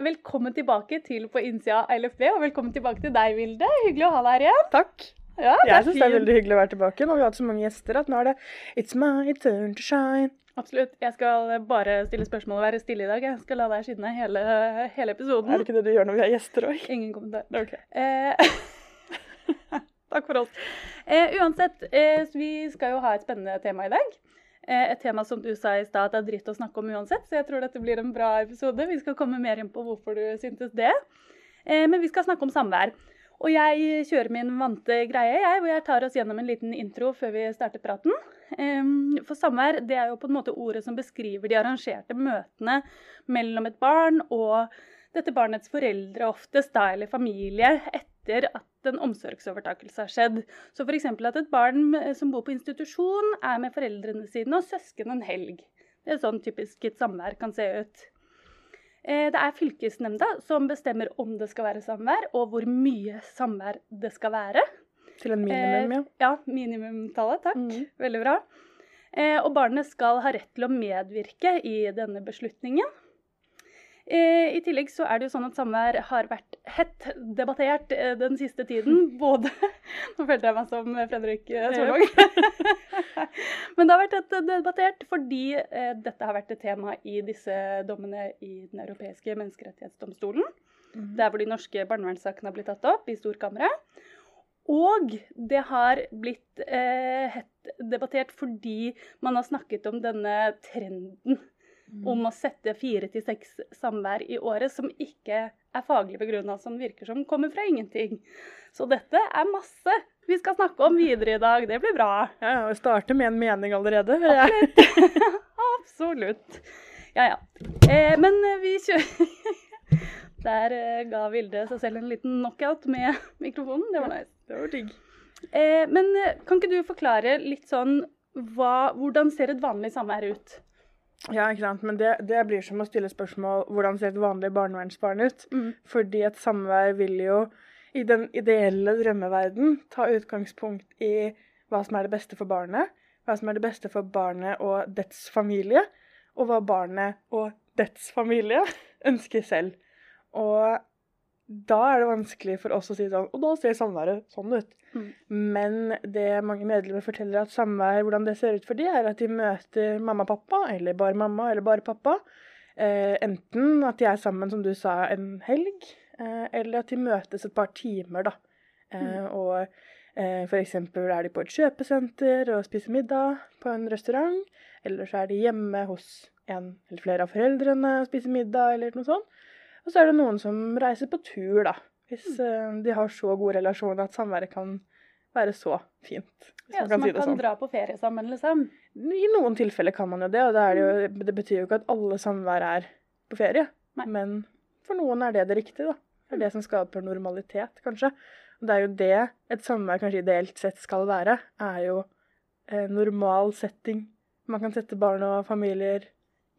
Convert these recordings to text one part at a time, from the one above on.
velkommen tilbake til På innsida av LFB, og velkommen tilbake til deg, Vilde. Hyggelig å ha deg her igjen. Takk. Ja, Jeg syns det er veldig hyggelig å være tilbake. Nå har vi hatt så mange gjester at nå er det It's my turn to shine. Absolutt. Jeg skal bare stille spørsmål og være stille i dag. Jeg skal la deg skinne hele, hele episoden. Er det ikke det du gjør når vi har gjester òg? Ingen kommentar. Okay. Eh, takk for oss. Eh, uansett, eh, vi skal jo ha et spennende tema i dag. Eh, et tema som du sa i stad at det er dritt å snakke om uansett, så jeg tror dette blir en bra episode. Vi skal komme mer inn på hvorfor du syntes det. Eh, men vi skal snakke om samvær. Og jeg kjører min vante greie, jeg, hvor jeg tar oss gjennom en liten intro før vi starter praten. For samvær det er jo på en måte ordet som beskriver de arrangerte møtene mellom et barn og dette barnets foreldre, oftest da, eller familie, etter at en omsorgsovertakelse har skjedd. Så f.eks. at et barn som bor på institusjon, er med foreldrene sine og søsken en helg. Det er sånn typisk et samvær kan se ut. Eh, Det er fylkesnemnda som bestemmer om det skal være samvær, og hvor mye samvær det skal være. Til en minimum, ja. Eh, Ja, minimumtallet. Takk. Mm. Veldig bra. Eh, Og barnet skal ha rett til å medvirke i denne beslutningen. Eh, I tillegg så er det jo sånn at samvær har vært hett debattert eh, den siste tiden. Både Nå følte jeg meg som Fredrik Solvang. Men det har vært hett debattert fordi eh, dette har vært et tema i disse dommene i Den europeiske menneskerettighetsdomstolen. Mhm. Der hvor de norske barnevernssakene har blitt tatt opp i Storkammeret. Og det har blitt eh, hett debattert fordi man har snakket om denne trenden om å sette fire til seks samvær i året som ikke er faglig begrunna, som virker som kommer fra ingenting. Så dette er masse vi skal snakke om videre i dag. Det blir bra. Ja, ja, Vi starter med en mening allerede. hører jeg. Absolutt. Ja, ja. Eh, men vi kjører Der eh, ga Vilde seg selv en liten knockout med mikrofonen. Det var nice. Det var digg. Eh, men eh, kan ikke du forklare litt sånn hva, hvordan ser et vanlig samvær ut? Ja, ikke sant. Men det, det blir som å stille spørsmål hvordan ser et vanlig barnevernsbarn ut? Mm. Fordi et samvær vil jo i den ideelle drømmeverden ta utgangspunkt i hva som er det beste for barnet, hva som er det beste for barnet og dets familie, og hva barnet og dets familie ønsker selv. Og da er det vanskelig for oss å si sånn Og da ser samværet sånn ut. Mm. Men det mange medlemmer forteller at samvær, hvordan det ser ut for de, er at de møter mamma og pappa, eller bare mamma eller bare pappa. Eh, enten at de er sammen, som du sa, en helg, eh, eller at de møtes et par timer, da. Eh, Og eh, eksempel er de på et kjøpesenter og spiser middag på en restaurant, eller så er de hjemme hos en eller flere av foreldrene og spiser middag, eller noe sånt. Og så er det noen som reiser på tur, da. Hvis eh, de har så god relasjon at samværet kan være så fint. Ja, så man kan man si kan sånn. dra på ferie sammen, liksom? I noen tilfeller kan man jo det, og det, det, jo, det betyr jo ikke at alle samvær er på ferie. Nei. Men for noen er det det riktige, da. Det er det som skaper normalitet, kanskje. Og det er jo det et samvær kanskje ideelt sett skal være, er jo eh, normal setting man kan sette barn og familier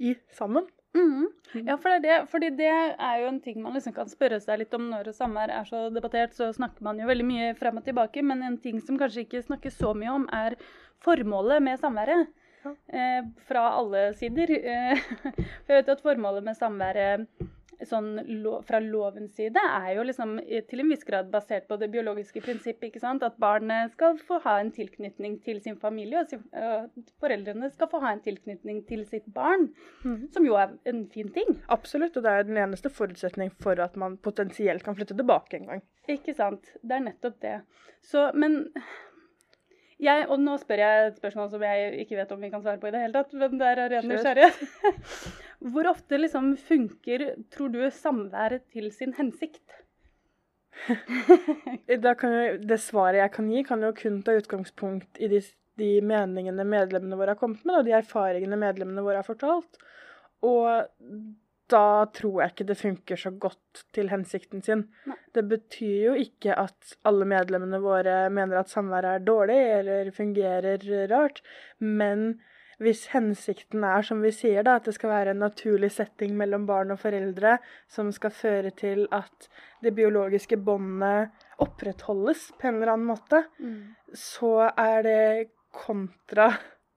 i sammen. Mhm. Mm. Ja, for det er det. Fordi det er jo en ting man liksom kan spørre seg litt om når samvær er så debattert, så snakker man jo veldig mye frem og tilbake, men en ting som kanskje ikke snakkes så mye om, er formålet med samværet. Ja. Eh, fra alle sider. Eh, for jeg vet jo at formålet med samværet sånn fra lovens side er jo liksom til en viss grad basert på det biologiske prinsippet. ikke sant? At barnet skal få ha en tilknytning til sin familie, og sin, uh, foreldrene skal få ha en tilknytning til sitt barn. Mm. Som jo er en fin ting. Absolutt, og det er den eneste forutsetning for at man potensielt kan flytte tilbake en gang. Ikke sant. Det er nettopp det. Så, men jeg, Og nå spør jeg et spørsmål som jeg ikke vet om vi kan svare på i det hele tatt, men det er av ren nysgjerrighet. Hvor ofte liksom funker, tror du, samværet til sin hensikt? Jo, det svaret jeg kan gi, kan jo kun ta utgangspunkt i de, de meningene medlemmene våre har kommet med, og de erfaringene medlemmene våre har fortalt. Og da tror jeg ikke det funker så godt til hensikten sin. Nei. Det betyr jo ikke at alle medlemmene våre mener at samværet er dårlig eller fungerer rart, men hvis hensikten er, som vi sier, da, at det skal være en naturlig setting mellom barn og foreldre som skal føre til at det biologiske båndet opprettholdes på en eller annen måte, så er det kontra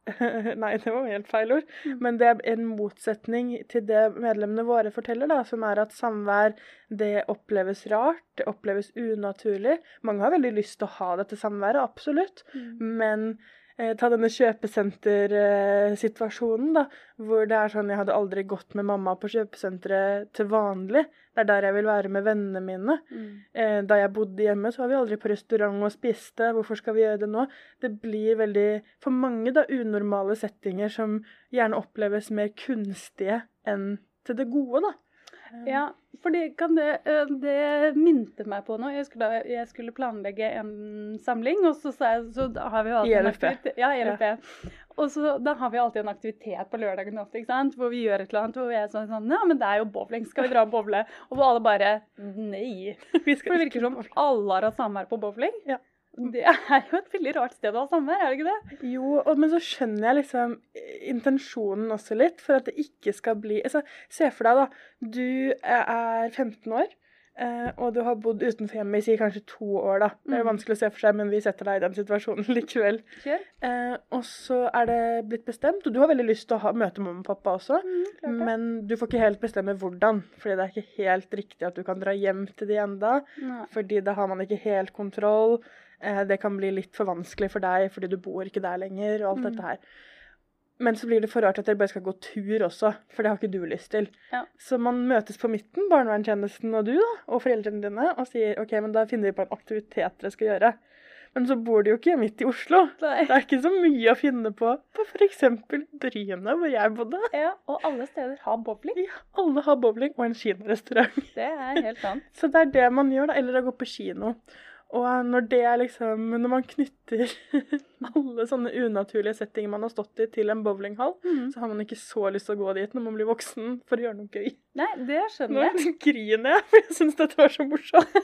Nei, det var helt feil ord. Mm. Men det er en motsetning til det medlemmene våre forteller, da, som er at samvær det oppleves rart, det oppleves unaturlig. Mange har veldig lyst til å ha dette samværet, absolutt. Mm. Men ta denne kjøpesenter-situasjonen, da, hvor det er sånn jeg hadde aldri gått med mamma på kjøpesenteret til vanlig. Det er der jeg vil være med vennene mine. Mm. Eh, da jeg bodde hjemme, så var vi aldri på restaurant og spiste. Hvorfor skal vi gjøre det nå? Det blir veldig, for mange, da, unormale settinger som gjerne oppleves mer kunstige enn til det gode, da. Ja, for kan det, eh, det minte meg på noe. Jeg skulle, jeg skulle planlegge en samling, og så, så da har vi jo alltid I en LFP. Ja, i LFP. Og så da har vi alltid en aktivitet på lørdagen ofte, ikke sant? hvor vi gjør et eller annet. Hvor vi er sånn, sånn Ja, men det er jo bowling, skal vi dra og bowle? Og hvor alle bare Nei. Vi For det virker som alle har hatt samvær på bowling. Ja. Det er jo et veldig rart sted å ha samvær, er det ikke det? Jo, og, men så skjønner jeg liksom eh, intensjonen også litt, for at det ikke skal bli altså, Se for deg, da. Du er 15 år, eh, og du har bodd utenfor hjemmet i si kanskje to år, da. Det er jo Mm. vanskelig å se for seg, men vi setter deg i den situasjonen likevel. Kjør. Eh, og så er det blitt bestemt, og du har veldig lyst til å ha, møte mamma og pappa også. Mm. Men du får ikke helt bestemme hvordan, fordi det er ikke helt riktig at du kan dra hjem til de enda. Nei. Fordi da har man ikke helt kontroll. Eh, det kan bli litt for vanskelig for deg fordi du bor ikke der lenger, og alt Mm. dette her. Men så blir det for rart at dere bare skal gå tur også, for det har ikke du lyst til. Ja. Så man møtes på midten, barnevernstjenesten og du, da, og foreldrene dine, og sier OK, men da finner vi på en aktivitet dere skal gjøre. Men så bor de jo ikke midt i Oslo. Nei. Det er ikke så mye å finne på på f.eks. Bryne, hvor jeg bodde. Ja, og alle steder har bowling. Ja, alle har bowling og en kinarestaurant. Det er helt sant. Så det er det man gjør, da. Eller å gå på kino. Og når det er liksom Når man knytter alle sånne unaturlige settinger man har stått i, til en bowlinghall, Mm. så har man ikke så lyst til å gå dit når man blir voksen for å gjøre noe gøy. Nei, det skjønner jeg. Nå griner jeg, for jeg syns dette var så morsomt.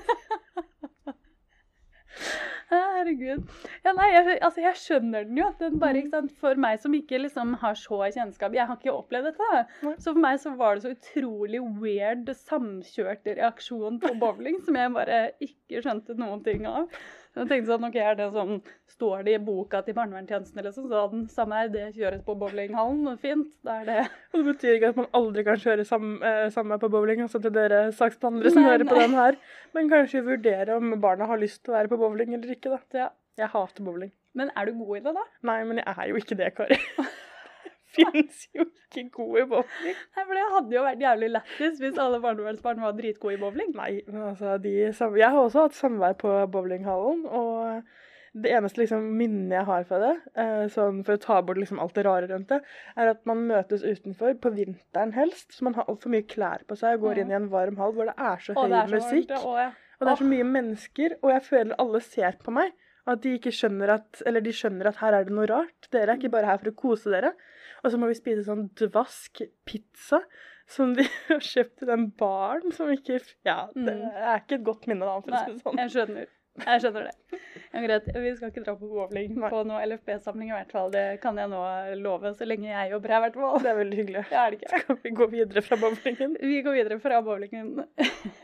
Herregud. Ja, nei, jeg, altså, jeg skjønner den jo. Den bare, Mm. sant? For meg som ikke liksom har så kjennskap Jeg har ikke opplevd dette. da. Så for meg så var det så utrolig weird samkjørt reaksjon på bowling som jeg bare ikke skjønte noen ting av. Så jeg tenkte sånn, ok, er det sånn, Står det i boka til barnevernstjenesten eller sånn, samme er det kjøres på bowlinghallen, fint, da er det Og det betyr ikke at man aldri kan kjøre eh, samme på bowling, altså til dere saksbehandlere som hører på den her. Men kanskje vurdere om barna har lyst til å være på bowling eller ikke, da. ja. Jeg hater bowling. Men er du god i det, da? Nei, men jeg er jo ikke det, Kari. Fins jo ikke gode bowling. Nei, for Det hadde jo vært jævlig lættis hvis alle barnevernsbarn var dritgode i bowling. Nei, men altså de, Jeg har også hatt samvær på bowlinghallen, og det eneste liksom minnet jeg har fra det, eh, sånn for å ta bort liksom alt det rare rundt det, er at man møtes utenfor, på vinteren helst, så man har altfor mye klær på seg og går inn i en varm hall hvor det er så høy er så musikk. varmt. Å, ja. Og det er så mye mennesker, og jeg føler alle ser på meg. At de ikke skjønner at Eller de skjønner at her er det noe rart. Dere er ikke bare her for å kose dere. Og så må vi spise sånn dvask pizza som de har kjøpt til den baren som ikke Ja, det Mm. er ikke et godt minne, da, for å si det sånn. jeg skjønner. Jeg skjønner det. Ja, greit. Vi skal ikke dra på bowling på noe LFB-samling i hvert fall. Det kan jeg nå love, så lenge jeg jobber her, i hvert fall. Det er veldig hyggelig. Det er det ikke. Skal vi gå videre fra bowlingen? Vi går videre fra bowlingen.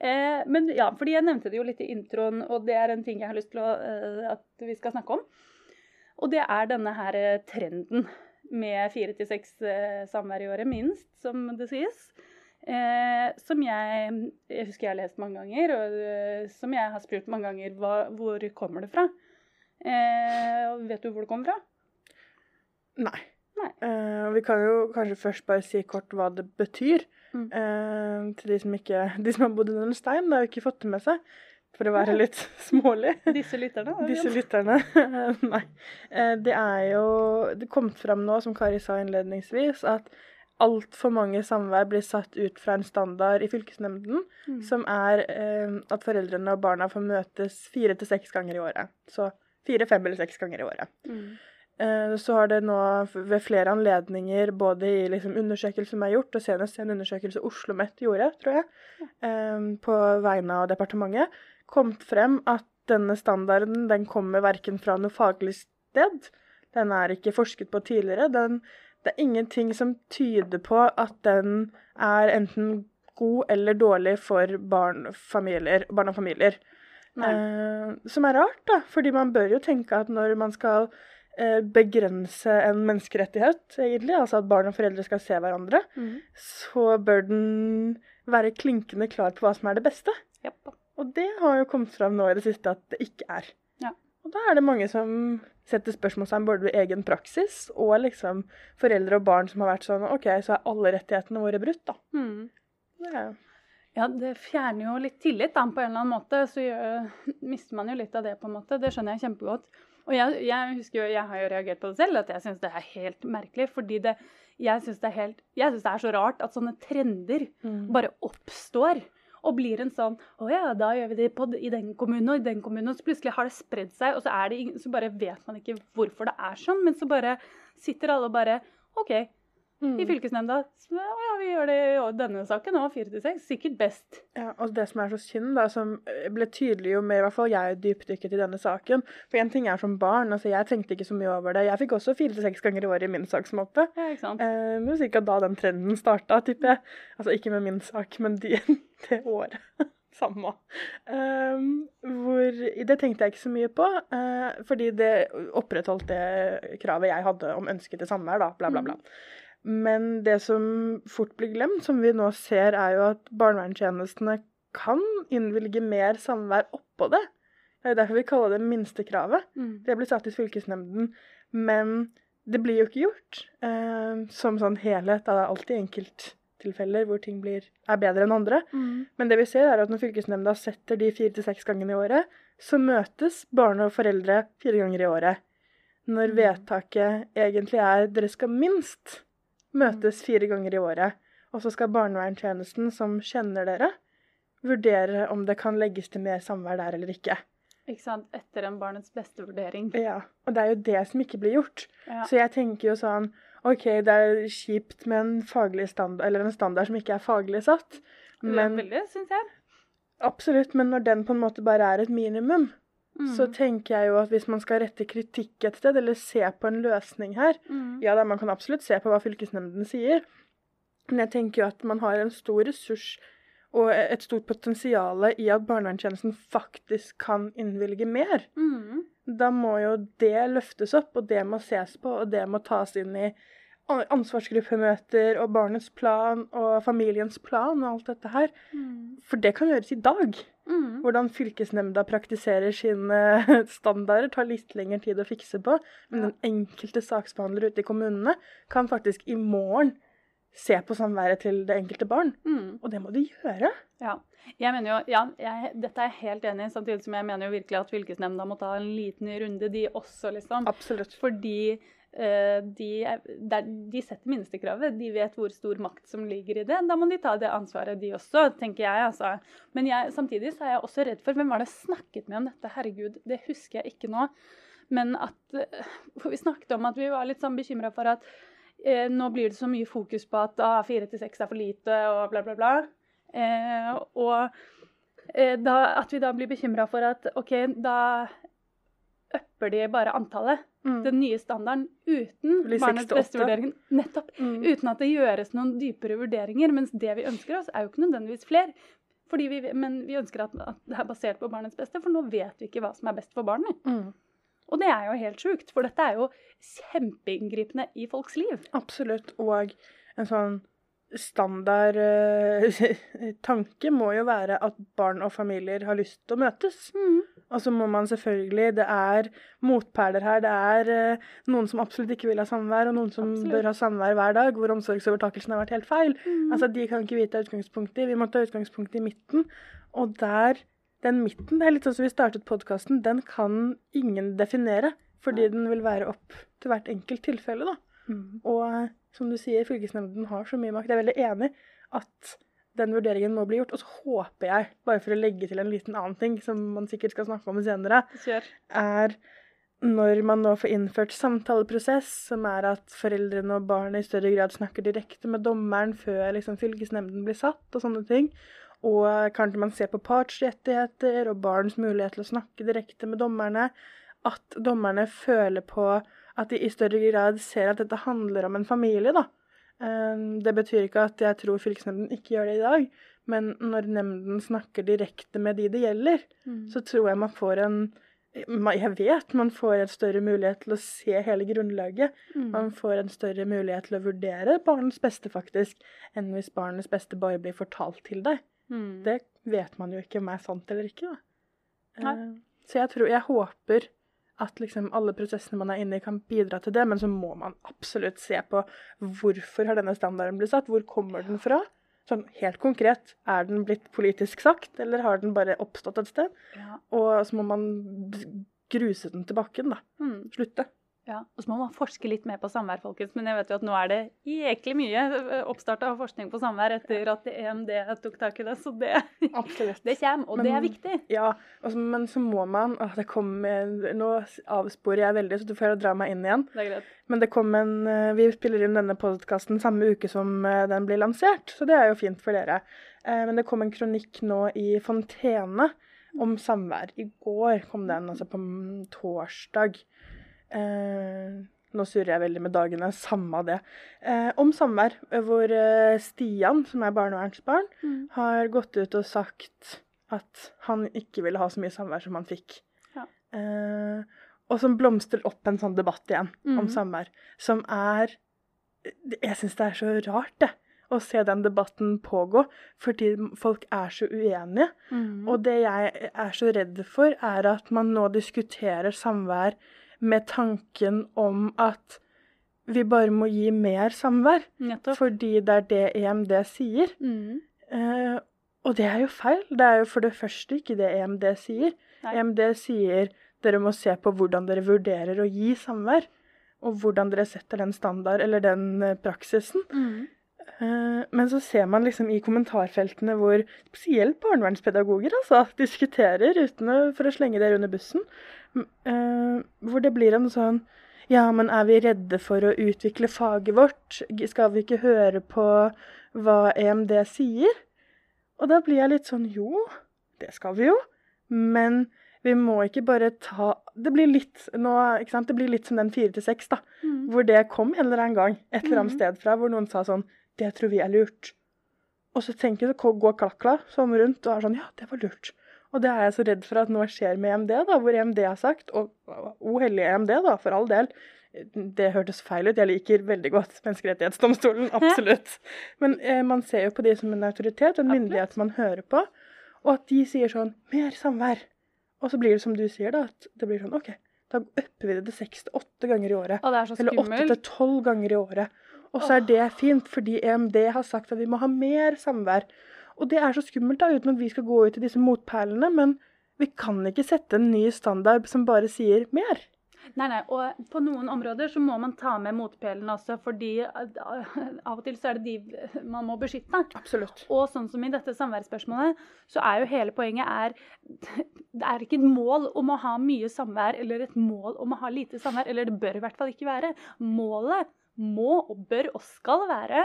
eh, men ja, fordi jeg nevnte det jo litt i introen, og det er en ting jeg har lyst til å, eh, at vi skal snakke om. Og det er denne her eh, trenden med fire til seks eh, samvær i året, minst, som det sies. Eh, som jeg, jeg husker jeg har lest mange ganger, og eh, som jeg har spurt mange ganger hva, hvor kommer det fra. Eh, vet du hvor det kommer fra? Nei. Nei. Eh, vi kan jo kanskje først bare si kort hva det betyr. Mm. eh, til de som, ikke, de som har bodd under en stein. Det har jo ikke fått det med seg. For å være litt smålig. Disse lytterne? Disse lytterne. Nei. Eh, Det er jo Det kom fram nå, som Kari sa innledningsvis, at altfor mange samvær blir satt ut fra en standard i fylkesnemnden, Mm. som er eh, at foreldrene og barna får møtes fire til seks ganger i året. Så fire, fem eller seks ganger i året. Mm. Eh, Så har det nå ved flere anledninger, både i liksom undersøkelser som er gjort, og senest en undersøkelse Oslo Met gjorde, tror jeg, eh, på vegne av departementet, kommet frem at denne standarden den kommer verken fra noe faglig sted, den er ikke forsket på tidligere, den, det er ingenting som tyder på at den er enten god eller dårlig for barn, familier, barn og familier. Eh, som er rart, da, fordi man bør jo tenke at når man skal begrense en menneskerettighet, egentlig, altså at barn og foreldre skal se hverandre, Mm. så bør den være klinkende klar på hva som er det beste. Yep. Og det har jo kommet fram nå i det siste at det ikke er. Ja. Og da er det mange som setter spørsmålstegn både ved egen praksis og liksom foreldre og barn som har vært sånn OK, så er alle rettighetene våre brutt, da. Mm. Det er, Ja, det fjerner jo litt tillit da, på en eller annen måte. Så gjør, mister man jo litt av det, på en måte. Det skjønner jeg kjempegodt. Og jeg, jeg husker jo, jeg har jo reagert på det selv, at jeg syns det er helt merkelig. Fordi det, jeg syns det, det er så rart at sånne trender Mm. bare oppstår. Og blir en sånn Å ja, da gjør vi det på, i den kommunen og i den kommunen. Og så plutselig har det spredd seg, og så, er det ingen, så bare vet man ikke hvorfor det er sånn. Men så bare sitter alle og bare OK, Mm. i fylkesnemnda. Ja, vi gjør det i denne saken òg, fire til seks. Sikkert best. Ja, og det som er så synd, da, som eh, ble tydelig jo mer, i hvert fall jeg dypdykket i denne saken For én ting er som barn, altså jeg tenkte ikke så mye over det. Jeg fikk også fire til seks ganger i året i min saksmåte. Ja, ikke sant? Eh, men cirka da den trenden starta, tipper jeg. Altså ikke med min sak, men de, det året. Samme. Um, hvor Det tenkte jeg ikke så mye på, uh, fordi det opprettholdt det kravet jeg hadde om ønske til samvær, da, bla, bla, bla. Men det som fort blir glemt, som vi nå ser, er jo at barnevernstjenestene kan innvilge mer samvær oppå det. Det er derfor vi kaller det minstekravet. Mm. Det blir satt i fylkesnemnden, men det blir jo ikke gjort eh, som sånn helhet. Det er alltid enkelttilfeller hvor ting blir, er bedre enn andre. Mm. Men det vi ser er at når fylkesnemnda setter de fire til seks gangene i året, så møtes barn og foreldre fire ganger i året. Når Mm. vedtaket egentlig er dere skal minst møtes fire ganger i året. Og så skal barnevernstjenesten, som kjenner dere, vurdere om det kan legges til mer samvær der eller ikke. Ikke sant? Etter en barnets beste vurdering. Ja, og det er jo det som ikke blir gjort. Ja. Så jeg tenker jo sånn OK, det er kjipt med en faglig standard, eller en standard som ikke er faglig satt. Men Veldig, syns jeg. absolutt, men når den på en måte bare er et minimum, Mm. så tenker jeg jo at hvis man skal rette kritikk et sted, eller se på en løsning her Mm. Ja da, man kan absolutt se på hva fylkesnemnden sier, men jeg tenker jo at man har en stor ressurs og et stort potensial i at barnevernstjenesten faktisk kan innvilge mer. Mm. Da må jo det løftes opp, og det må ses på, og det må tas inn i ansvarsgruppemøter og barnets plan og familiens plan og alt dette her. Mm. For det kan gjøres i dag. Mm. Hvordan fylkesnemnda praktiserer sine standarder, tar litt lengre tid å fikse på. Men Ja. den enkelte saksbehandler ute i kommunene kan faktisk i morgen se på samværet til det enkelte barn. Mm. Og det må de gjøre. Ja. Jeg mener jo, ja, jeg, Dette er jeg helt enig i, samtidig som jeg mener jo virkelig at fylkesnemnda må ta en liten runde, de også, liksom. Absolutt. Fordi eh, de, er- der, de setter minstekravet. De vet hvor stor makt som ligger i det. Da må de ta det ansvaret, de også, tenker jeg. altså. Men jeg, samtidig så er jeg også redd for Hvem var det snakket med om dette? Herregud, det husker jeg ikke nå. Men at eh, For vi snakket om at vi var litt sånn bekymra for at eh, nå blir det så mye fokus på at ah, fire til seks er for lite, og bla, bla, bla. Eh, og eh, da, at vi da blir bekymra for at OK, da upper de bare antallet Mm. den nye standarden uten barnets seks beste vurdering. Nettopp. Mm. Uten at det gjøres noen dypere vurderinger. Mens det vi ønsker oss, er jo ikke nødvendigvis flere. Vi, men vi ønsker at, at det er basert på barnets beste, for nå vet vi ikke hva som er best for barnet. Mm. Og det er jo helt sjukt, for dette er jo kjempeinngripende i folks liv. Absolutt. Og en sånn standard uh, tanke må jo være at barn og familier har lyst til å møtes. Og så må man selvfølgelig Det er motperler her. Det er uh, noen som absolutt ikke vil ha samvær, og noen som Absolutt. bør ha samvær hver dag, hvor omsorgsovertakelsen har vært helt feil. Mm. Altså, De kan ikke vite utgangspunktet i. Vi må ta utgangspunkt i midten. Og der, den midten, det er litt sånn som vi startet podkasten, den kan ingen definere. Fordi den vil være opp til hvert enkelt tilfelle, da. Mm. Og eh, som du sier, fylkesnemnden har så mye makt. Jeg er veldig enig at den vurderingen må bli gjort. Og så håper jeg, bare for å legge til en liten annen ting som man sikkert skal snakke om senere, Kjør. er når man nå får innført samtaleprosess, som er at foreldrene og barnet i større grad snakker direkte med dommeren før liksom, fylkesnemnden blir satt, og sånne ting. Og kanskje man ser på partsrettigheter og barns mulighet til å snakke direkte med dommerne. At dommerne føler på at de i større grad ser at dette handler om en familie, da. Um, Det betyr ikke at jeg tror fylkesnemnden ikke gjør det i dag, men når nemnden snakker direkte med de det gjelder, Mm. så tror jeg man får en Jeg vet man får en større mulighet til å se hele grunnlaget. Mm. Man får en større mulighet til å vurdere barnets beste, faktisk, enn hvis barnets beste bare blir fortalt til deg. Mm. Det vet man jo ikke om er sant eller ikke, da. Nei. Eh, Så jeg tror Jeg håper at liksom alle prosessene man er inne i, kan bidra til det, men så må man absolutt se på hvorfor har denne standarden blitt satt, hvor kommer den fra? Sånn helt konkret, er den blitt politisk sagt, eller har den bare oppstått et sted? Ja. Og så må man gruse den til bakken, da. Mm. Slutte. Ja, og så må man forske litt mer på samvær, folkens. Men jeg vet jo at nå er det jæklig mye oppstart av forskning på samvær etter at EMD tok tak i det. Så det, Absolutt. det kommer, og det er viktig. Ja, og så- men så må man å, det kom, Nå avsporer jeg veldig, så du får dra meg inn igjen. Det er greit. Men det kom en eh, Vi spiller inn denne podkasten samme uke som eh, den blir lansert, så det er jo fint for dere. Eh, Men det kom en kronikk nå i Fontene om samvær. I går kom den, altså på torsdag. Eh, nå surrer jeg veldig med dagene, samme det. Eh, om samvær, eh, hvor eh, Stian, som er barnevernsbarn, Mm. har gått ut og sagt at han ikke ville ha så mye samvær som han fikk. Ja. Eh, og som blomstrer opp en sånn debatt igjen om Mhm. samvær, som er Jeg syns det er så rart, det. Å se den debatten pågå, fordi folk er så uenige. Mm. Og det jeg er så redd for, er at man nå diskuterer samvær med tanken om at vi bare må gi mer samvær, Nettopp. fordi det er det EMD sier. Mm. Eh, og det er jo feil. Det er jo for det første ikke det EMD sier. Nei. EMD sier dere må se på hvordan dere vurderer å gi samvær, og hvordan dere setter den standard, eller den eh, praksisen. Mm. Eh, Men så ser man liksom i kommentarfeltene hvor spesielt barnevernspedagoger altså, diskuterer uten å, for å slenge dere under bussen, eh, hvor det blir en sånn Ja, men er vi redde for å utvikle faget vårt? Skal vi ikke høre på hva EMD sier? Og da blir jeg litt sånn Jo, det skal vi jo, men vi må ikke bare ta Det blir litt nå? Det blir litt som den fire til seks, da Mm. hvor det kom en eller annen gang et eller annet Mhm. sted fra, hvor noen sa sånn Det tror vi er lurt. Og så tenker jeg, så går Klakla sånn rundt og er sånn Ja, det var lurt. Og det er jeg så redd for at nå skjer med EMD, da, hvor EMD har sagt, og o hellige EMD, da, for all del Det hørtes feil ut. Jeg liker veldig godt Menneskerettighetsdomstolen, absolutt. Men eh, man ser jo på de som en autoritet, en myndighet man hører på, og at de sier sånn Mer samvær. Og så blir det som du sier, da, at det blir sånn OK, da upper vi det til seks til åtte ganger i året. Og det er så Eller åtte til tolv ganger i året. Og så er det fint, fordi EMD har sagt at vi må ha mer samvær. Og det er så skummelt, da, uten at vi skal gå ut i disse motperlene. Men vi kan ikke sette en ny standard som bare sier mer. Nei, nei, og på noen områder så må man ta med motpælene også, fordi av og til så er det de man må beskytte. Absolutt. Og sånn som i dette samværsspørsmålet, så er jo hele poenget er Det er ikke et mål om å ha mye samvær eller et mål om å ha lite samvær, eller det bør i hvert fall ikke være. Målet må og bør og skal være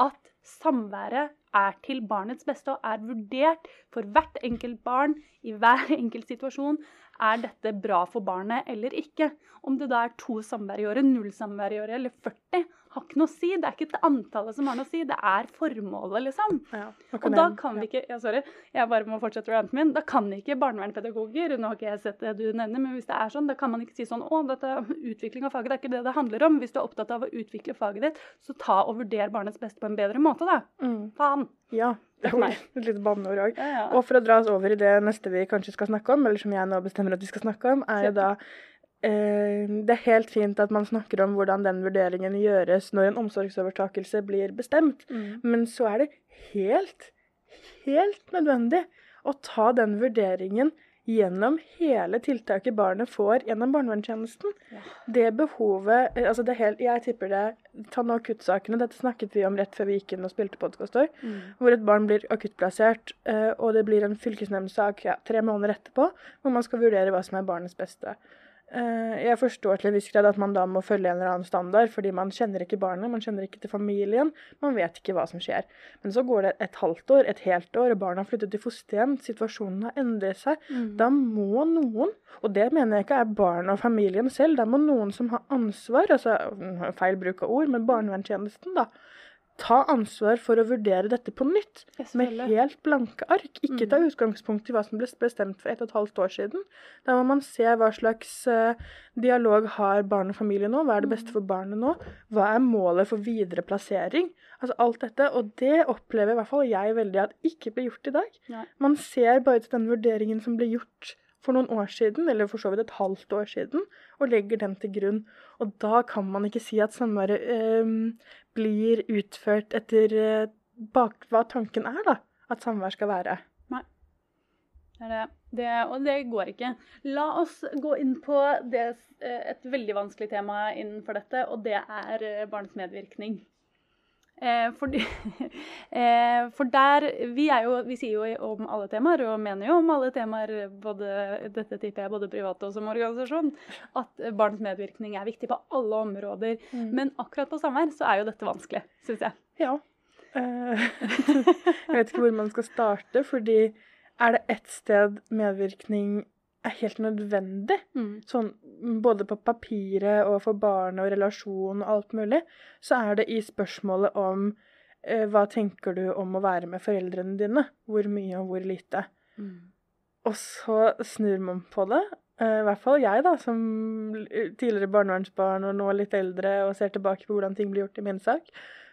at samværet er til barnets beste og er vurdert for hvert enkelt barn i hver enkelt situasjon. Er dette bra for barnet eller ikke? Om det da er to samvær i året, null samvær i året eller 40, har ikke noe å si. Det er ikke det antallet som har noe å si, det er formålet, liksom. Ja, Og da kan vi ikke ja, sorry, jeg bare må fortsette ranten min. Da kan ikke barnevernspedagoger Nå har ikke jeg sett det du nevner, men hvis det er sånn, da kan man ikke si sånn Å, dette utvikling av faget, det er ikke det det handler om. Hvis du er opptatt av å utvikle faget ditt, så ta og vurder barnets beste på en bedre måte, da. mm. Faen. Ja. Et lite banneord òg. Ja, ja. Og for å dra oss over i det neste vi kanskje skal snakke om, eller som jeg nå bestemmer at vi skal snakke om, er jo da eh, Det er helt fint at man snakker om hvordan den vurderingen gjøres når en omsorgsovertakelse blir bestemt, Mm. men så er det helt, helt nødvendig å ta den vurderingen gjennom hele tiltaket barnet får gjennom barnevernstjenesten. Ja. Det behovet eh, altså det helt, Jeg tipper det Ta nå akuttsakene. Dette snakket vi om rett før vi gikk inn og spilte podkast òg Mm. hvor et barn blir akuttplassert, eh, og det blir en fylkesnemndsak ja, tre måneder etterpå, hvor man skal vurdere hva som er barnets beste. Eh, Jeg forstår til en viss grad at man da må følge en eller annen standard, fordi man kjenner ikke barnet, man kjenner ikke til familien, man vet ikke hva som skjer. Men så går det et halvt år, et helt år, og barna har flyttet til fosterhjem, situasjonen har endret seg. Mm. Da må noen, og det mener jeg ikke er barnet og familien selv, da må noen som har ansvar, altså feil bruk av ord, men barnevernstjenesten, da, ta ansvar for å vurdere dette på nytt. Med helt blanke ark. Ikke ta Mhm. utgangspunkt i hva som ble bestemt for ett og et halvt år siden. Da må man se hva slags eh, dialog har barn og familie nå. Hva er det beste Mhm. for barnet nå? Hva er målet for videre plassering? Altså alt dette. Og det opplever i hvert fall jeg veldig at ikke ble gjort i dag. Nei. Man ser bare til den vurderingen som ble gjort for noen år siden, eller for så vidt et halvt år siden, og legger den til grunn. Og da kan man ikke si at samværet eh, blir utført etter eh, bak hva tanken er, da. At samvær skal være. Det er det. det. Og det går ikke. La oss gå inn på det, eh, et veldig vanskelig tema innenfor dette, og det er eh, barns medvirkning. Eh, fordi, eh, for der vi, jo, vi sier jo om alle temaer, og mener jo om alle temaer, både, dette tipper jeg både privat og som organisasjon, at barns medvirkning er viktig på alle områder. Men akkurat på samvær så er jo dette vanskelig, syns jeg. ja. Eh, jeg vet ikke hvor man skal starte, fordi er det ett sted medvirkning er helt nødvendig, sånn både på papiret og for barnet og relasjon og alt mulig, så er det i spørsmålet om eh, hva tenker du om å være med foreldrene dine? Hvor mye og hvor lite? Og så snur man på det. eh, I hvert fall jeg, da, som tidligere barnevernsbarn og nå litt eldre og ser tilbake på hvordan ting blir gjort i min sak.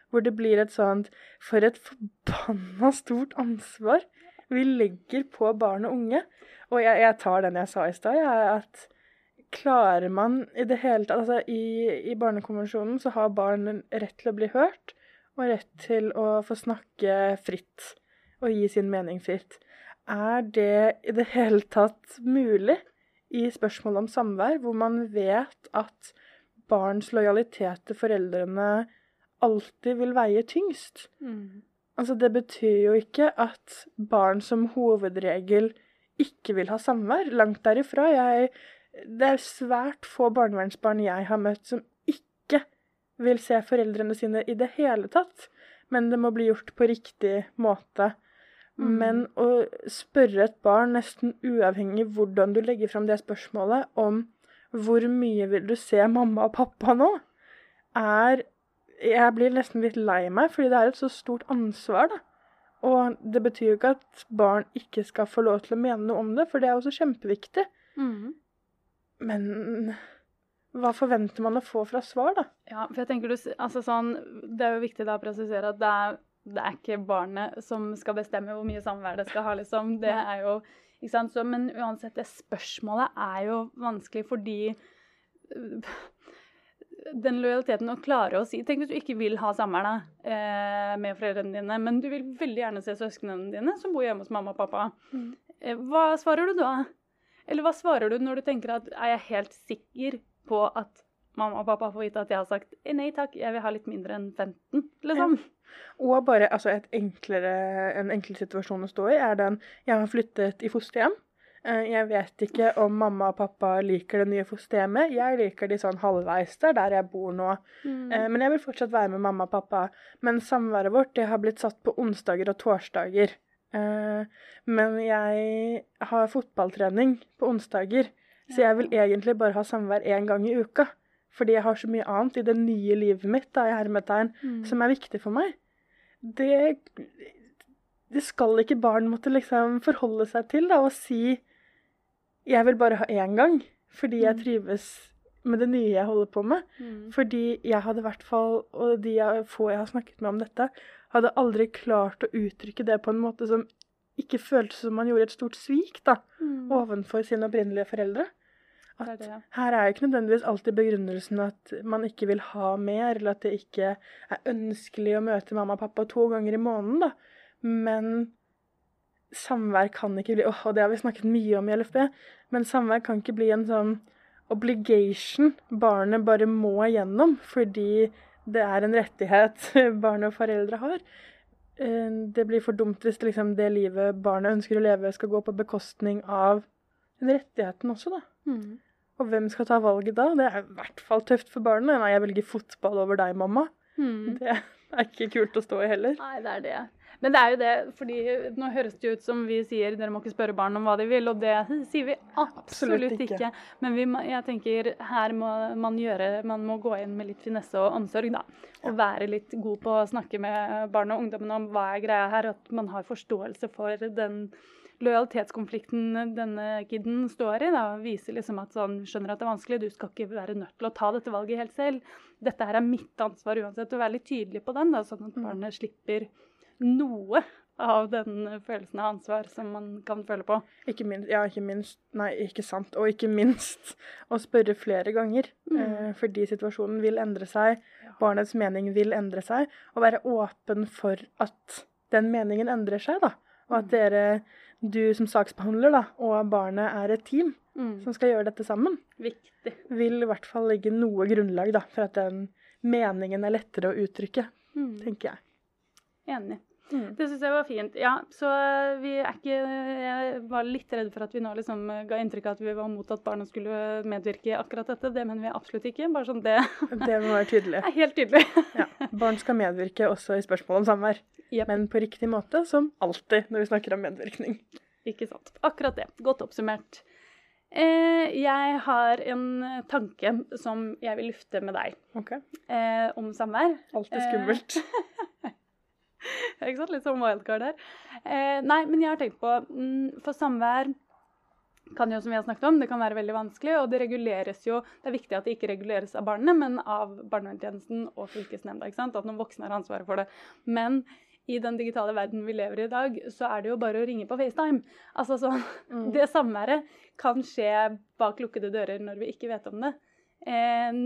Hvor det blir et sånt For et forbanna stort ansvar vi legger på barn og unge. Og jeg, jeg tar den jeg sa i stad, at klarer man i det hele tatt Altså i, i Barnekonvensjonen så har barn rett til å bli hørt, og rett til å få snakke fritt og gi sin mening fritt. Er det i det hele tatt mulig i spørsmålet om samvær, hvor man vet at barns lojalitet til foreldrene alltid vil veie tyngst? Altså, det betyr jo ikke at barn som hovedregel ikke vil ha samvær. Langt derifra. Jeg, det er svært få barnevernsbarn jeg har møtt som ikke vil se foreldrene sine i det hele tatt. Men det må bli gjort på riktig måte. Mm. Men å spørre et barn, nesten uavhengig hvordan du legger fram det spørsmålet, om hvor mye vil du se mamma og pappa nå, er Jeg blir nesten litt lei meg, fordi det er et så stort ansvar, da. Og det betyr jo ikke at barn ikke skal få lov til å mene noe om det, for det er også kjempeviktig. Men hva forventer man å få fra svar, da? Ja, for jeg tenker du, altså sånn, Det er jo viktig da å presisere at det er, det er ikke barnet som skal bestemme hvor mye samvær det skal ha. liksom. Det er jo, ikke sant? Så, men uansett, det spørsmålet er jo vanskelig fordi den lojaliteten å klare å si Tenk hvis du ikke vil ha samvær eh, med foreldrene dine, men du vil veldig gjerne se søsknene dine som bor hjemme hos mamma og pappa. Mm. Eh, hva svarer du da? Eller hva svarer du når du tenker at er jeg helt sikker på at mamma og pappa får vite at jeg har sagt «Eh, nei takk, jeg vil ha litt mindre enn 15, liksom? Og bare altså et enklere, en enkel situasjon å stå i er den Jeg har flyttet i fosterhjem. Eh, Jeg vet ikke om mamma og pappa liker det nye fosterhjemmet. Jeg liker de sånn halvveis der, der jeg bor nå. Mm. Eh, Men jeg vil fortsatt være med mamma og pappa. Men samværet vårt det har blitt satt på onsdager og torsdager. Eh, Men jeg har fotballtrening på onsdager, så jeg vil egentlig bare ha samvær én gang i uka. Fordi jeg har så mye annet i det nye livet mitt da, i hermetegn, Mm. som er viktig for meg. Det, det skal ikke barn måtte liksom forholde seg til da, og si jeg vil bare ha én gang, fordi jeg Mm. trives med det nye jeg holder på med. Mm. Fordi jeg hadde i hvert fall, og de jeg, få jeg har snakket med om dette, hadde aldri klart å uttrykke det på en måte som ikke føltes som man gjorde et stort svik da, Mm. ovenfor sine opprinnelige foreldre. Det er At det. her er ikke nødvendigvis alltid begrunnelsen at man ikke vil ha mer, eller at det ikke er ønskelig å møte mamma og pappa to ganger i måneden, da. Men samvær kan ikke bli og det har vi snakket mye om i LFB, men samvær kan ikke bli en sånn obligation barnet bare må gjennom fordi det er en rettighet barn og foreldre har. Eh, Det blir for dumt hvis liksom, det livet barnet ønsker å leve, skal gå på bekostning av den rettigheten også, da. Mm. Og hvem skal ta valget da? Det er i hvert fall tøft for barnet. Nei, jeg velger fotball over deg, mamma. Mm. Det er ikke kult å stå i heller. Nei, det er det. Men det er jo det, fordi nå høres det ut som vi sier dere må ikke spørre barn om hva de vil, og det sier vi absolutt, Absolutt ikke. ikke. Men vi, jeg tenker her må man gjøre Man må gå inn med litt finesse og omsorg, da. Og være litt god på å snakke med barn og ungdommen om hva er greia her, og at man har forståelse for den lojalitetskonflikten denne kiden står i. da, Viser liksom at sånn, skjønner at det er vanskelig, du skal ikke være nødt til å ta dette valget helt selv. Dette her er mitt ansvar uansett. Og være litt tydelig på den, da, sånn at Mm. barnet slipper noe av den følelsen av ansvar som man kan føle på. Ikke minst, ja, ikke minst Nei, ikke sant. Og ikke minst å spørre flere ganger. Mm. Eh, fordi situasjonen vil endre seg, barnets mening vil endre seg. Og være åpen for at den meningen endrer seg, da. Og at Mm. dere, du som saksbehandler, da, og barnet er et team Mm. som skal gjøre dette sammen, Viktig. vil i hvert fall legge noe grunnlag da, for at den meningen er lettere å uttrykke, Mm. tenker jeg. Enig. Mm. Det syns jeg var fint. Ja, så eh, vi er ikke Jeg var litt redd for at vi nå liksom eh, ga inntrykk av at vi var mot at barna skulle medvirke i akkurat dette. Det mener vi absolutt ikke. Bare sånn det Det må være tydelig. er helt tydelig. Ja. Barn skal medvirke også i spørsmål om samvær, Yep. men på riktig måte, som alltid når vi snakker om medvirkning. Ikke sant. Akkurat det. Godt oppsummert. Eh, jeg har en eh, tanke som jeg vil lufte med deg Ok? eh, om samvær. Alltid Eh, skummelt. Ikke sant? Litt sånn wildcard her. Eh, nei, men jeg har tenkt på mm, For samvær kan jo, som vi har snakket om, det kan være veldig vanskelig, og det reguleres jo Det er viktig at det ikke reguleres av barnet, men av barnevernstjenesten og fylkesnemnda. ikke sant? At noen voksne har ansvaret for det. Men i den digitale verden vi lever i i dag, så er det jo bare å ringe på FaceTime. Altså sånn, Mm. Det samværet kan skje bak lukkede dører når vi ikke vet om det. Eh,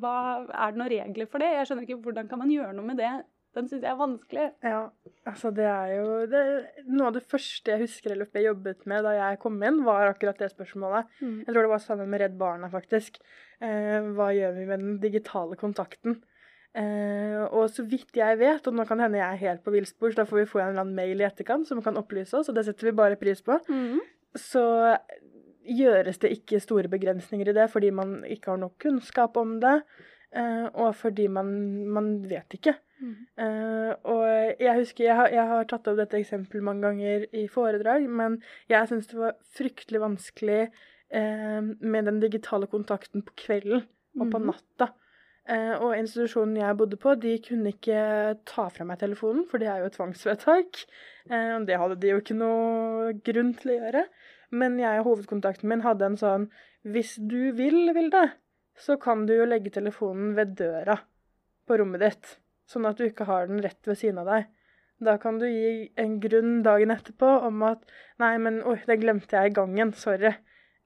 hva, er det noen regler for det? Jeg skjønner ikke Hvordan kan man gjøre noe med det? Den syns jeg er vanskelig. Ja, altså det er jo det, Noe av det første jeg husker eller jeg jobbet med da jeg kom inn, var akkurat det spørsmålet. Jeg tror det var sammen med Redd Barna, faktisk. Eh, hva gjør vi med den digitale kontakten? Eh, og så vidt jeg vet, og nå kan hende jeg er helt på villspor, så da får vi få en eller annen mail i etterkant som kan opplyse oss, og det setter vi bare pris på, Mm. så gjøres det ikke store begrensninger i det fordi man ikke har nok kunnskap om det, eh, og fordi man, man vet ikke. Eh, og jeg husker jeg har, jeg har tatt opp dette eksempelet mange ganger i foredrag, men jeg syns det var fryktelig vanskelig uh, med den digitale kontakten på kvelden og på Mhm. natta. Uh, og institusjonen jeg bodde på, de kunne ikke ta fra meg telefonen, for det er jo et tvangsvedtak. Og det hadde de jo ikke noe grunn til å gjøre. Men jeg og hovedkontakten min hadde en sånn Hvis du vil, Vilde, så kan du jo legge telefonen ved døra på rommet ditt, sånn at du ikke har den rett ved siden av deg. Da kan du gi en grunn dagen etterpå om at 'Nei, men oi, det glemte jeg i gangen. Sorry'.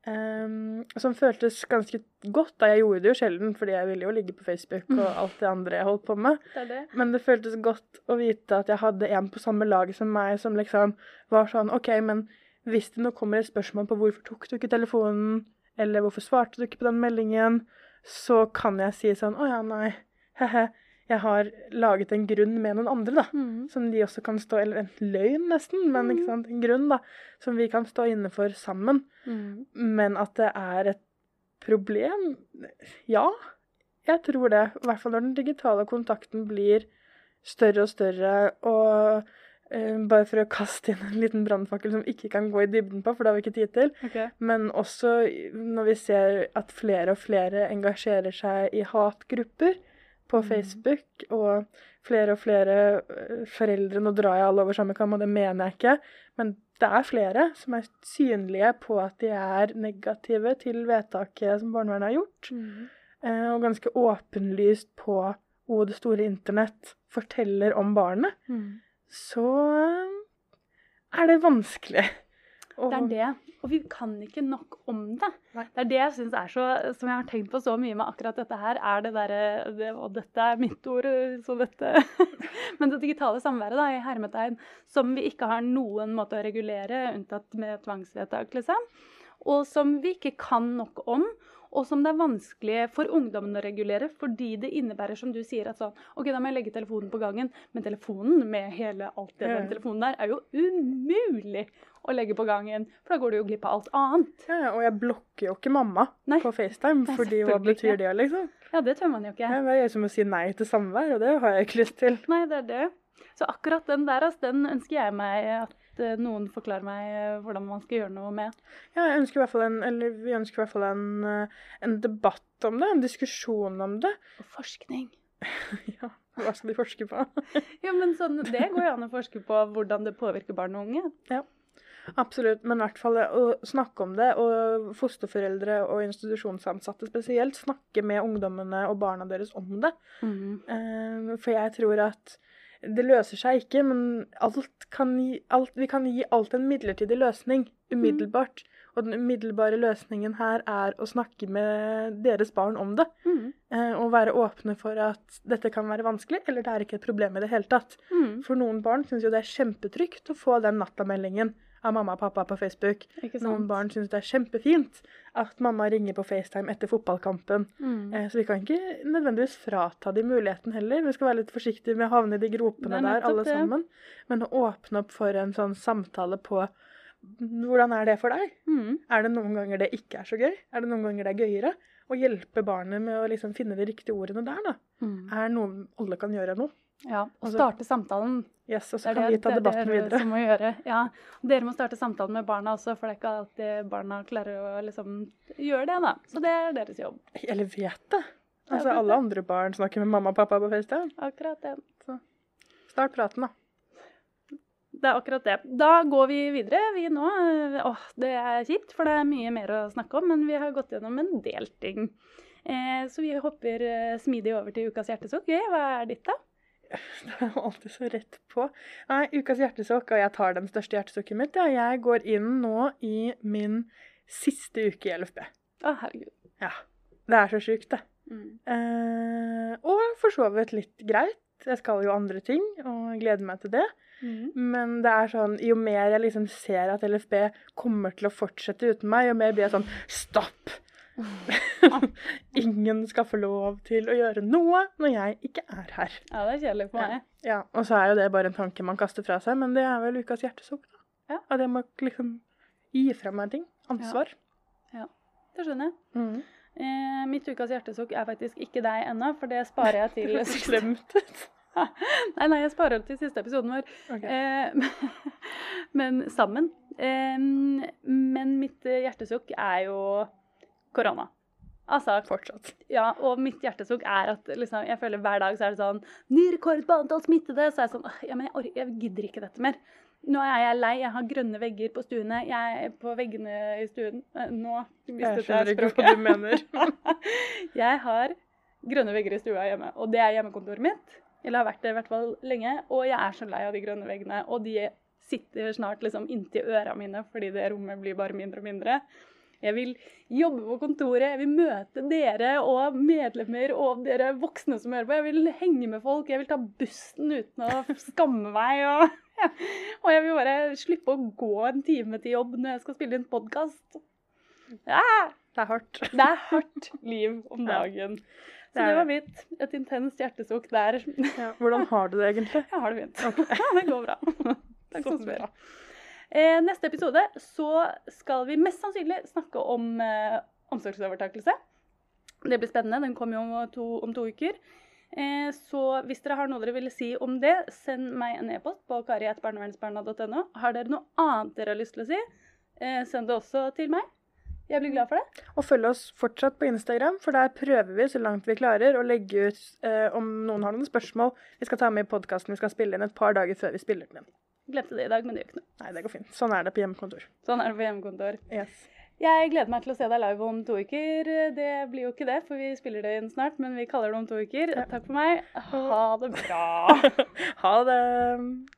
Um, som føltes ganske godt. da Jeg gjorde det jo sjelden, fordi jeg ville jo ligge på Facebook og alt det andre jeg holdt på med. Det er det. Men det føltes godt å vite at jeg hadde en på samme lag som meg, som liksom var sånn OK, men hvis det nå kommer et spørsmål på hvorfor tok du ikke telefonen, eller hvorfor svarte du ikke på den meldingen, så kan jeg si sånn Å ja, nei, he-he. Jeg har laget en grunn med noen andre, da. Mm. Som de også kan stå Eller en løgn, nesten, men ikke Mhm. sant, en grunn, da. Som vi kan stå inne for sammen. Mm. Men at det er et problem Ja, jeg tror det. I hvert fall når den digitale kontakten blir større og større. Og eh, bare for å kaste inn en liten brannfakkel som vi ikke kan gå i dybden på, for det har vi ikke tid til. Okay. Men også når vi ser at flere og flere engasjerer seg i hatgrupper på Mhm. Facebook, og flere og flere eh, foreldre Nå drar jeg alle over samme kam, og det mener jeg ikke. Men det er flere som er synlige på at de er negative til vedtaket som barnevernet har gjort. Mhm. eh, Og ganske åpenlyst på hvor det store internett forteller om barnet. mm. Så eh, er det vanskelig. Og Det er det. Og vi kan ikke nok om det. Nei. Det er det jeg syns er så Som jeg har tenkt på så mye med akkurat dette her, er det derre det, Og dette er mitt ord, så dette Men det digitale samværet, da, i hermetegn, som vi ikke har noen måte å regulere, unntatt med tvangsvedtak, liksom. Og som vi ikke kan nok om. Og som det er vanskelig for ungdommen å regulere, fordi det innebærer, som du sier, at sånn OK, da må jeg legge telefonen på gangen. Men telefonen med hele alt det den telefonen der, er jo umulig å legge på gangen. For da går du jo glipp av alt annet. Ja, og jeg blokker jo ikke mamma Nei. på FaceTime, Nei, fordi hva betyr betyr det, liksom? Ja, det tør man jo ikke. Det er som å si nei til samvær, og det har jeg ikke lyst til. Nei, det er det. Så akkurat den der, altså, den ønsker jeg meg at eh, noen forklarer meg eh, hvordan man skal gjøre noe med. Ja, jeg ønsker i hvert fall en, eller vi ønsker i hvert fall en, eh, en debatt om det, en diskusjon om det. Og forskning. Ja, hva skal de forske på? ja, men sånn, Det går jo an å forske på hvordan det påvirker barn og unge. Absolutt, men i hvert fall å snakke om det, og fosterforeldre og institusjonsansatte spesielt, snakke med ungdommene og barna deres om det. Eh, For jeg tror at det løser seg ikke, men alt kan gi, alt, vi kan gi alt en midlertidig løsning umiddelbart. Og den umiddelbare løsningen her er å snakke med deres barn om det. Mm. eh, Og være åpne for at dette kan være vanskelig, eller det er ikke et problem i det hele tatt. Mm. For noen barn syns jo det er kjempetrygt å få den nattameldingen av mamma og pappa på Facebook. Noen barn syns det er kjempefint at mamma ringer på FaceTime etter fotballkampen. Mm. Eh, Så vi kan ikke nødvendigvis frata de muligheten heller. Vi skal være litt forsiktige med å havne i de gropene er der, alle det. sammen. Men å åpne opp for en sånn samtale på hvordan er det for deg? Mm. Er det noen ganger det ikke er så gøy? Er det noen ganger det er gøyere? Å hjelpe barnet med å liksom finne de riktige ordene der, da, Mm. er noe alle kan gjøre nå. Ja, og Altså- starte samtalen. Yes, og så kan det, vi ta debatten det er det dere videre. som må gjøre. Ja, dere må starte samtalen med barna også, for det er ikke alltid barna klarer å liksom gjøre det, da. Så det er deres jobb. Eller vet det. Altså, alle andre barn snakker med mamma og pappa på FaceTime. Akkurat det. Start praten, da. Det er akkurat det. Da går vi videre, vi nå. Åh, det er kjipt, for det er mye mer å snakke om, men vi har gått gjennom en del ting. Eh, så vi hopper eh, smidig over til ukas hjertesukk. Hva er ditt, da? Det er alltid så rett på. Nei, ukas hjertesokk, og jeg tar den største hjertesukket mitt. Ja, jeg går inn nå i min siste uke i LFB. Å, herregud. Ja. Det er så sjukt, det. Mm. Eh, og for så vidt litt greit. Jeg skal jo andre ting, og gleder meg til det. Mm. Men det er sånn, jo mer jeg liksom ser at LFB kommer til å fortsette uten meg, jo mer blir jeg sånn Stopp! Ingen skal få lov til å gjøre noe når jeg ikke er her. Ja, det er kjedelig for meg. Ja, Og så er jo det bare en tanke man kaster fra seg, men det er vel ukas hjertesukk, da. Ja. At jeg må liksom gi fra meg ting. Ansvar. Ja, Det skjønner jeg. Mm. Eh, mitt ukas hjertesukk er faktisk ikke deg ennå, for det sparer jeg til slemt ut. Nei, nei, jeg sparer det til siste episoden vår. Okay. Eh, men sammen. Eh, men mitt hjertesukk er jo korona. Altså, Fortsatt. ja, og mitt hjertesukk er at liksom, jeg føler hver dag så er det sånn Ny rekord på antall smittede! Så er jeg sånn Ja, men jeg, jeg gidder ikke dette mer. Nå er jeg lei. Jeg har grønne vegger på stuene. Jeg er på veggene i stuen Nå Nå Jeg mistet skjønner jeg ikke hva språket. du mener. jeg har grønne vegger i stua hjemme, og det er hjemmekontoret mitt. Eller har vært det i hvert fall lenge. Og jeg er så lei av de grønne veggene. Og de sitter snart liksom inntil øra mine fordi det rommet blir bare mindre og mindre. Jeg vil jobbe på kontoret, jeg vil møte dere og medlemmer og dere voksne som hører på. Jeg vil henge med folk, jeg vil ta bussen uten å skamme meg. Og, og jeg vil bare slippe å gå en time til jobb når jeg skal spille inn podkast. Ja, Det er hardt. det er hardt liv om dagen. Så Det var mitt. Et intenst hjertesukk der. Ja, hvordan har du det egentlig? Jeg har det fint. Ja, det går bra. Takk som spør. Eh, neste episode så skal vi mest sannsynlig snakke om eh, omsorgsovertakelse. Det blir spennende. Den kommer jo om to, om to uker. Eh, så hvis dere har noe dere vil si om det, send meg en e-post på kari.barnevernsbarna.no. Har dere noe annet dere har lyst til å si, eh, send det også til meg. Jeg blir glad for det. Og følg oss fortsatt på Instagram, for der prøver vi så langt vi klarer å legge ut eh, om noen har noen spørsmål vi skal ta med i podkasten vi skal spille inn et par dager før vi spiller den inn. Glemte det i dag, men det gjør ikke noe. Nei, det går fint. Sånn er det på hjemmekontor. Sånn er det på hjemmekontor. Yes. Jeg gleder meg til å se deg live om to uker. Det blir jo ikke det, for vi spiller det inn snart, men vi kaller det om to uker. Takk for meg. Ha det bra. ha det.